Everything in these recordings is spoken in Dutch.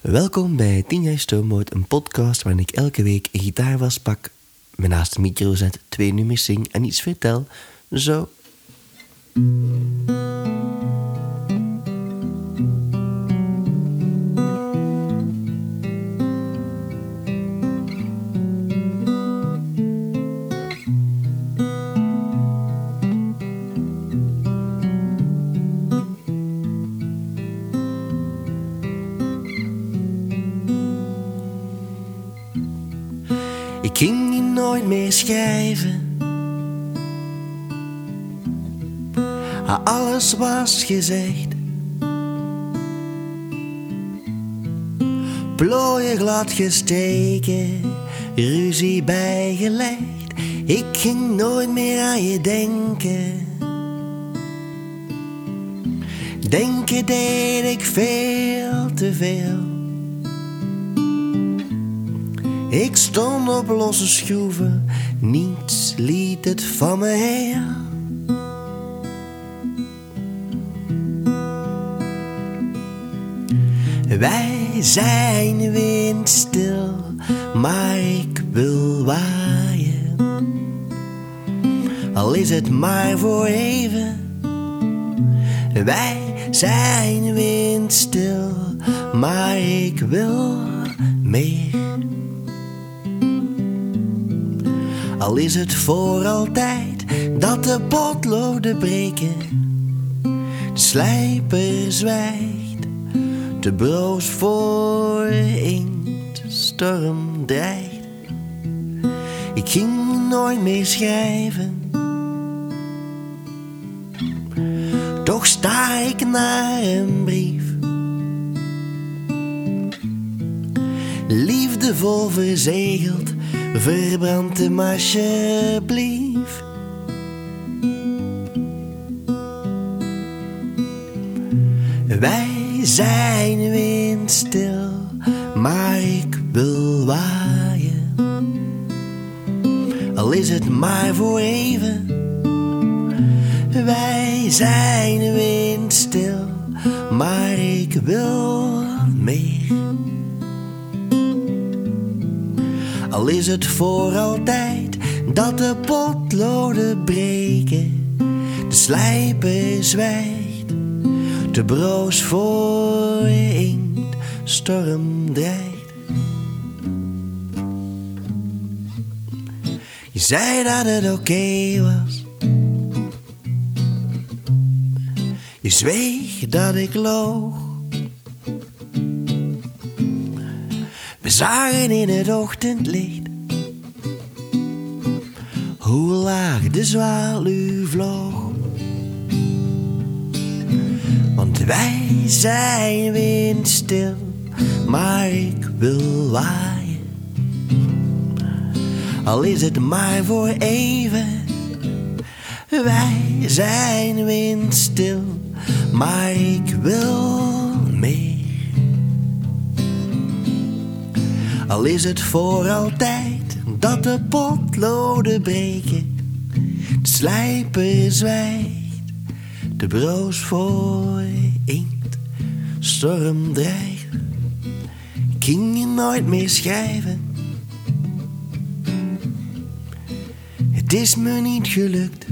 Welkom bij 10 jaar Stoommoot, een podcast waarin ik elke week een gitaar vastpak, me naast de micro zet, twee nummers zing en iets vertel. Zo. Meer schrijven. Alles was gezegd. Plooien glad gesteken, ruzie bijgelegd. Ik ging nooit meer aan je denken. Denken deed ik veel te veel. Ik stond op losse schroeven, niets liet het van me her. Wij zijn windstil, maar ik wil waaien. Al is het maar voor even. Wij zijn windstil, maar ik wil meer. Al is het voor altijd dat de potloden breken. De slijper zwijgt, de broos voor inkt, storm dreigt. Ik ging nooit meer schrijven. Toch sta ik naar een brief. Liefdevol verzegeld verbrand hem alsjeblieft. Wij zijn windstil, maar ik wil waaien. Al is het maar voor even. Wij zijn windstil, maar ik wil meer. Al is het voor altijd dat de potloden breken, de slijper zwijgt, de broos voor inkt, storm dreigt. Je zei dat het oké was. Je zweeg dat ik loog. Zagen in het ochtendlicht hoe laag de zwaluw vloog. Want wij zijn windstil, maar ik wil waaien. Al is het maar voor even. Wij zijn windstil, maar ik wil meer. Al is het voor altijd dat de potloden breken, de slijper zwijgt, de broos voor inkt, storm dreigt. Ging je nooit meer schrijven. Het is me niet gelukt.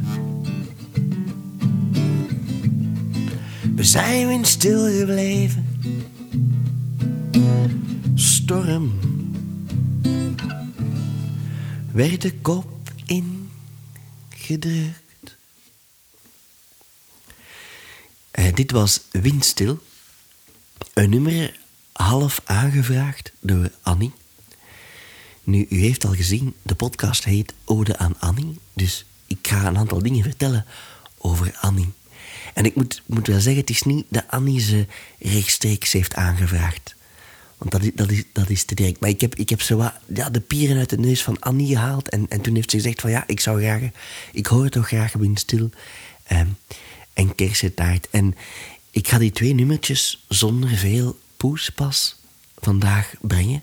We zijn weer stil gebleven. Storm werd de kop ingedrukt. Eh, dit was Windstil, een nummer half aangevraagd door Annie. Nu, u heeft al gezien, de podcast heet Ode aan Annie, dus ik ga een aantal dingen vertellen over Annie. En ik moet, moet wel zeggen, het is niet dat Annie ze rechtstreeks heeft aangevraagd. Want dat is, dat is, dat is te direct. Maar ik heb, ik heb zo ja, de pieren uit de neus van Annie gehaald. En, en toen heeft ze gezegd van ja, ik zou graag... Ik hoor toch graag Windstil ehm, en Kersentaart. En ik ga die twee nummertjes zonder veel poespas vandaag brengen.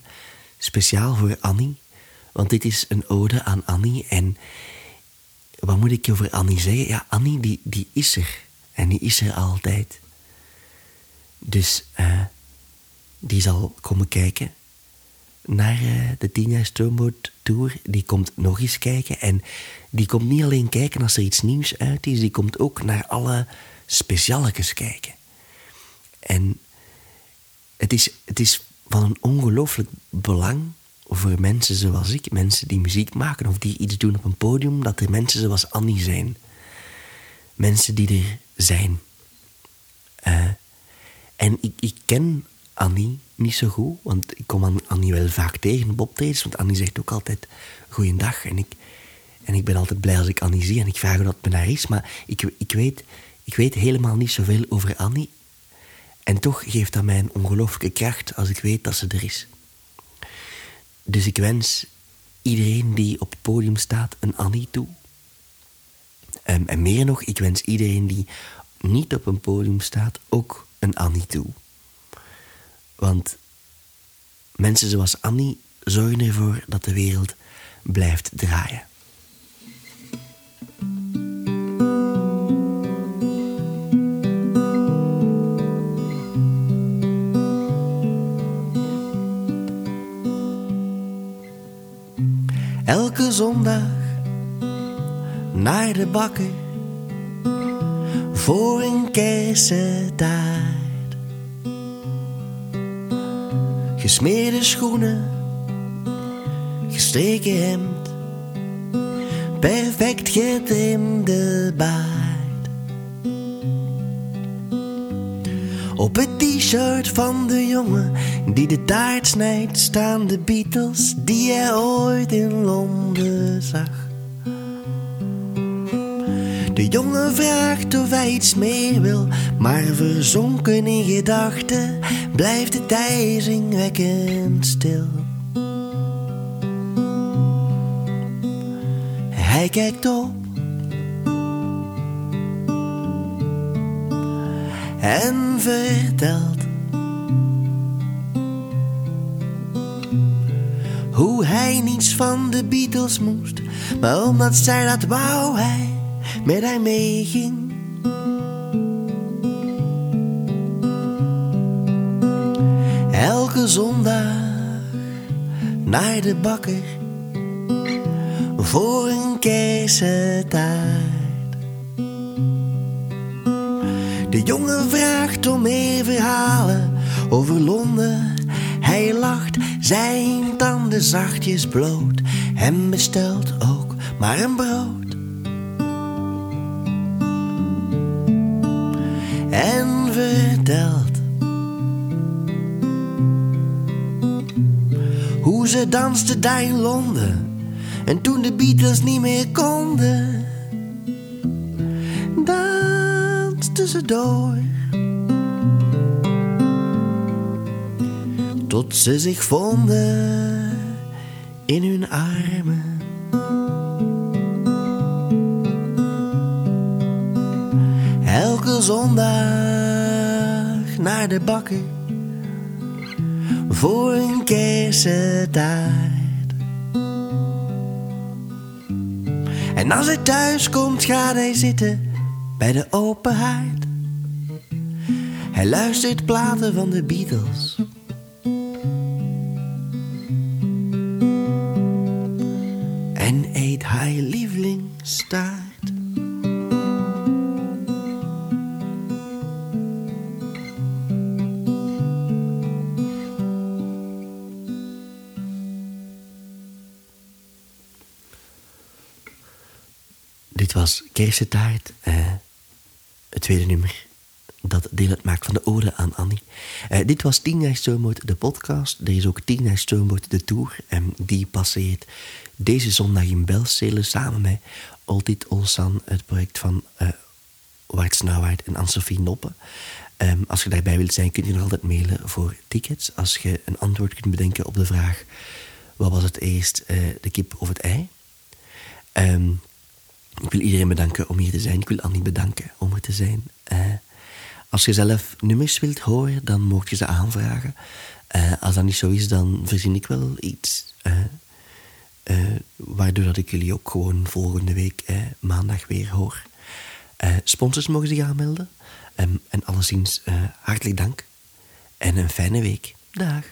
Speciaal voor Annie. Want dit is een ode aan Annie. En wat moet ik over Annie zeggen? Ja, Annie die, die is er. En die is er altijd. Dus... eh die zal komen kijken naar uh, de 10 jaar Stoomboot Tour. Die komt nog eens kijken. En die komt niet alleen kijken als er iets nieuws uit is, die komt ook naar alle specialetjes kijken. En het is, het is van een ongelooflijk belang voor mensen zoals ik, mensen die muziek maken of die iets doen op een podium, dat er mensen zoals Annie zijn. Mensen die er zijn. Uh, en ik, ik ken Annie niet zo goed, want ik kom Annie wel vaak tegen op optredens, want Annie zegt ook altijd goeiedag. En ik, en ik ben altijd blij als ik Annie zie en ik vraag hoe dat met haar is, maar ik, ik, weet, ik weet helemaal niet zoveel over Annie. En toch geeft dat mij een ongelooflijke kracht als ik weet dat ze er is. Dus ik wens iedereen die op het podium staat een Annie toe. Um, en meer nog, ik wens iedereen die niet op een podium staat ook een Annie toe. Want mensen zoals Annie zorgen ervoor dat de wereld blijft draaien. Elke zondag naar de bakker voor een kersentaart. Gesmeerde schoenen, gestreken hemd, perfect getrimde baard. Op het t-shirt van de jongen die de taart snijdt staan de Beatles die hij ooit in Londen zag. De jongen vraagt of hij iets meer wil, maar verzonken in gedachten blijft de wekkend stil. Hij kijkt op en vertelt hoe hij niets van de Beatles moest, maar omdat zij dat wou hij met hij meeging. Elke zondag naar de bakker voor een keizertaart. De jongen vraagt om meer verhalen over Londen. Hij lacht, zijn tanden zachtjes bloot en bestelt ook maar een brood. En vertelt hoe ze dansten daar in Londen en toen de Beatles niet meer konden, dansten ze door. Tot ze zich vonden in hun armen. elke naar de bakker voor een kersentaart. En als hij thuis komt, gaat hij zitten bij de open haard. Hij luistert platen van de Beatles. Dit was Kersentaart, uh, het tweede nummer dat deel uitmaakt van de ode aan Annie. Uh, dit was 10 jaar Stoomboot, de podcast. Er is ook 10 jaar Stoomboot, de tour. En die passeert deze zondag in Belstelen samen met Altijd Olsan, het project van uh, Wart Snauwaard en Anne-Sophie Noppen. Um, als je daarbij wilt zijn, kun je nog altijd mailen voor tickets. Als je een antwoord kunt bedenken op de vraag... wat was het eerst, uh, de kip of het ei? Um, ik wil iedereen bedanken om hier te zijn. Ik wil Annie bedanken om er te zijn. Uh, als je zelf nummers wilt horen, dan mocht je ze aanvragen. Uh, als dat niet zo is, dan verzin ik wel iets. Uh, waardoor dat ik jullie ook gewoon volgende week maandag weer hoor. sponsors mogen zich aanmelden. Um, en alleszins hartelijk dank. En een fijne week. Dag.